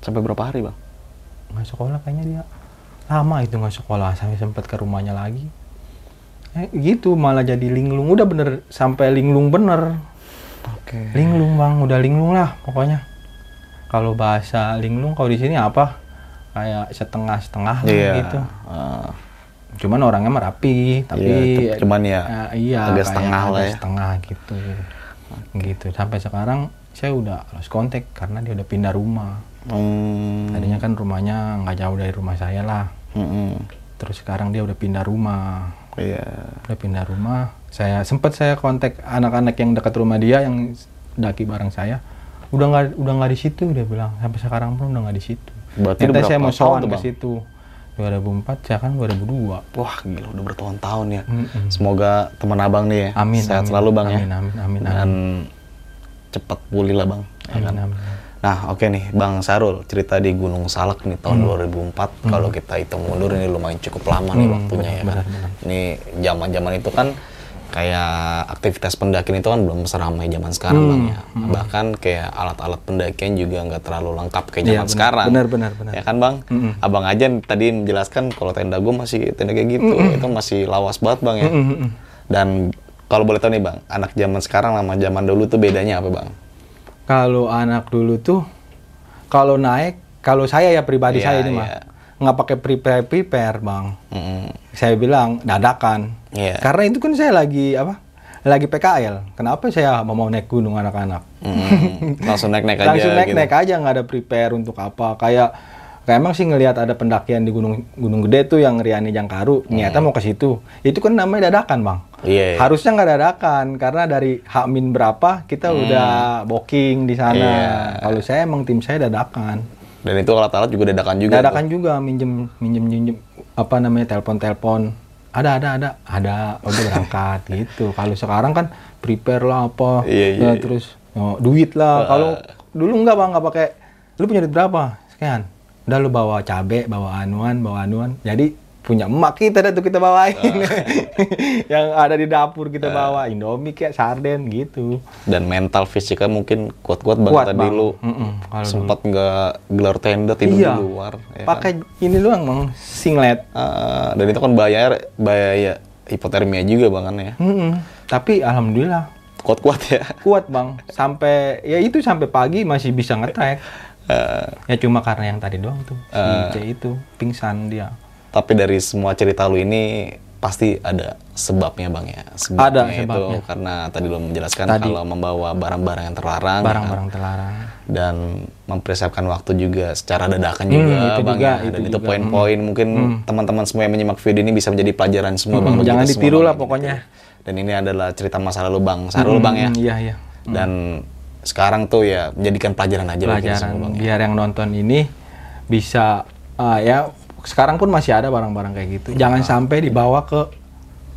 Sampai berapa hari, Bang? nggak sekolah kayaknya dia lama itu nggak sekolah sampai sempat ke rumahnya lagi. Eh gitu malah jadi linglung. Udah bener sampai linglung bener. Oke. linglung bang. Udah linglung lah pokoknya. Kalau bahasa linglung kalau di sini apa kayak setengah setengah Iya. gitu. Ah, cuman orangnya mah rapi tapi tep- cuman ya eh, iya agak setengah lah ya. setengah gitu. Gitu. Sampai sekarang saya udah lost kontak karena dia udah pindah rumah. Hmm, tadinya kan rumahnya nggak jauh dari rumah saya lah. Mm-mm. terus sekarang dia udah pindah rumah. Iya. udah pindah rumah. Saya sempat saya kontak anak-anak yang dekat rumah dia yang daki bareng saya. Udah nggak udah nggak di situ dia bilang. Sampai sekarang pun udah nggak di situ Berarti Ternyata udah saya mau sowan ke situ 2004 saya kan 2002 Wah, gila udah bertahun-tahun ya. Mm-mm. Semoga teman Abang nih ya Amin, sehat amin. selalu, Bang ya. Amin, amin, amin, Dan cepat pulih lah, Bang. Ya amin kan? amin Nah, oke nih, Bang Sarul, cerita di Gunung Salak nih tahun Hmm. 2004. Kalau kita hitung mundur ini lumayan cukup lama nih Hmm, waktunya ya. benar, benar. Ini zaman-zaman itu kan kayak aktivitas pendakian itu kan belum seramai zaman sekarang, Bang ya. Bahkan kayak alat-alat pendakian juga nggak terlalu lengkap kayak Iya, zaman benar. sekarang. Benar, benar, benar. Ya kan, Bang? Mm-mm. Abang aja tadi menjelaskan kalau tenda gue masih tenda kayak gitu, itu masih lawas banget, Bang ya. Mm-mm. Dan Kalau boleh tahu nih bang, anak zaman sekarang sama zaman dulu tuh bedanya apa bang? Kalau anak dulu tuh, kalau naik, kalau saya ya pribadi Iya, saya ini iya. mah, nggak pakai prepare prepare bang. Mm-mm. Saya bilang dadakan. Iya. Karena itu kan saya lagi apa? Lagi PKL. Kenapa saya mau naik gunung anak-anak? Mm-mm. *laughs* Langsung naik-naik aja. Langsung naik gitu. naik aja nggak ada prepare untuk apa. Kayak kayak emang sih ngelihat ada pendakian di gunung gunung gede tuh yang Riani Jangkaru. Niatnya mau ke situ. Itu kan namanya dadakan bang. Iya. iya. Harusnya nggak dadakan karena dari Hamin berapa kita udah booking di sana. Iya. Kalau saya emang tim saya dadakan. Dan itu alat-alat juga dadakan juga. Dadakan juga minjem minjem minjem apa namanya telepon telepon. Ada ada ada ada udah berangkat *laughs* gitu. Kalau sekarang kan prepare lah apa. Iya, iya, ya, iya. Terus oh, duit lah. Kalau dulu enggak bang nggak pakai. Lu punya duit berapa? Sekian. Udah lu bawa cabe, bawa anuan, bawa anuan. Jadi punya emak kita dah tuh kita bawain. *laughs* yang ada di dapur kita bawa Indomie kayak sarden gitu. Dan mental fisiknya mungkin kuat-kuat banget Kuat, tadi Bang. lu. Sempat nggak gelar tenda tidur Iya. di luar. ya kan? Pakai ini doang bang, singlet. Ah, dan itu kan bahaya bahaya hipotermia juga bang kan ya. Mm-mm. Tapi alhamdulillah Kuat-kuat ya. kuat bang. Sampai ya itu sampai pagi masih bisa ngetrek. Eh, Ya cuma karena yang tadi doang tuh si. C itu pingsan dia. Tapi dari semua cerita lu ini pasti ada sebabnya bang ya. Ada itu sebabnya. karena tadi lu menjelaskan Tadi. kalau membawa barang-barang yang terlarang. ya kan? Barang-barang terlarang. dan mempersiapkan waktu juga secara dadakan juga Hmm, itu bang juga, ya. itu dan itu juga. Hmm. poin-poin mungkin teman-teman semua yang menyimak video ini bisa menjadi pelajaran semua bang Hmm, bagi jangan ditiru Bang, lah gitu. pokoknya. dan ini adalah cerita masa lalu bang Sarul bang ya Hmm, Iya iya. dan sekarang tuh ya menjadikan pelajaran aja Pelajaran semua bang ya. biar yang nonton ini bisa ah, ya sekarang pun masih ada barang-barang kayak gitu. Jangan sampai dibawa ke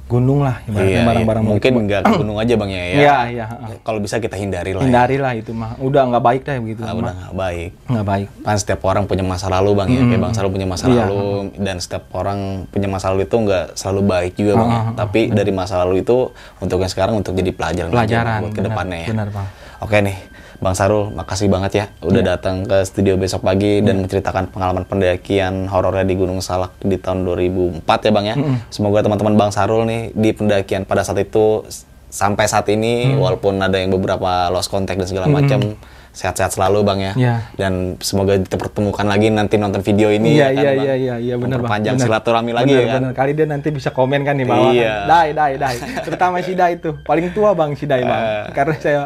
gunung lah ibaratnya Iya, iya. barang-barang mungkin nggak ke gunung aja bang ya, ya. Iya iya. ah. kalau bisa kita hindari lah ya. Hindarilah itu mah. Udah nggak baik dah begitu. Nah, mah. udah nggak baik Nggak baik. kan setiap orang punya masa lalu bang ya kayak bang Sarul punya masa Iya. lalu dan setiap orang punya masa lalu itu nggak selalu baik juga bang ya. tapi dari masa lalu itu untuk yang sekarang untuk jadi pelajaran, aja, Pelajaran. Buat ke depannya ya Benar bang. oke nih bang Sarul makasih banget ya udah Iya. datang ke studio besok pagi dan menceritakan pengalaman pendakian horornya di Gunung Salak di tahun 2004 ya bang ya semoga teman-teman bang Sarul nih di pendakian pada saat itu sampai saat ini Mm. walaupun ada yang beberapa lost contact dan segala macam sehat-sehat selalu bang ya Iya. dan semoga kita pertemukan lagi nanti nonton video ini Iya ya kan, iya iya iya iya benar bang. Benar. silaturahmi lagi Benar, ya kan. Benar kali dia nanti bisa komen kan di bawah. Iya. Kan? Dai dai dai. Terutama si Dai itu paling tua bang si Dai bang. Eh. Karena saya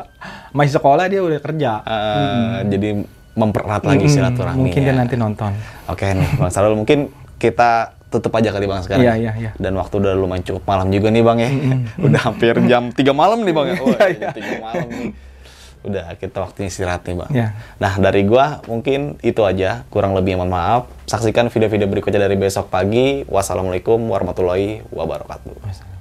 masih sekolah dia udah kerja. Eh, Jadi mempererat lagi Mm-mm. silaturahmi. Mungkin ya. dia nanti nonton. Oke nih Bang Sarul mungkin kita tutup aja kali Bang sekarang. Iya, iya, iya. Dan waktu udah lumayan cukup malam juga nih Bang ya. *laughs* udah hampir jam 3 malam nih Bang ya. Oh, *laughs* Iya, jam 3 malam nih. Udah kita waktunya istirahat nih Bang. Iya. Nah dari gua mungkin itu aja. Kurang lebih mohon maaf. Saksikan video-video berikutnya dari besok pagi. Wassalamualaikum warahmatullahi wabarakatuh.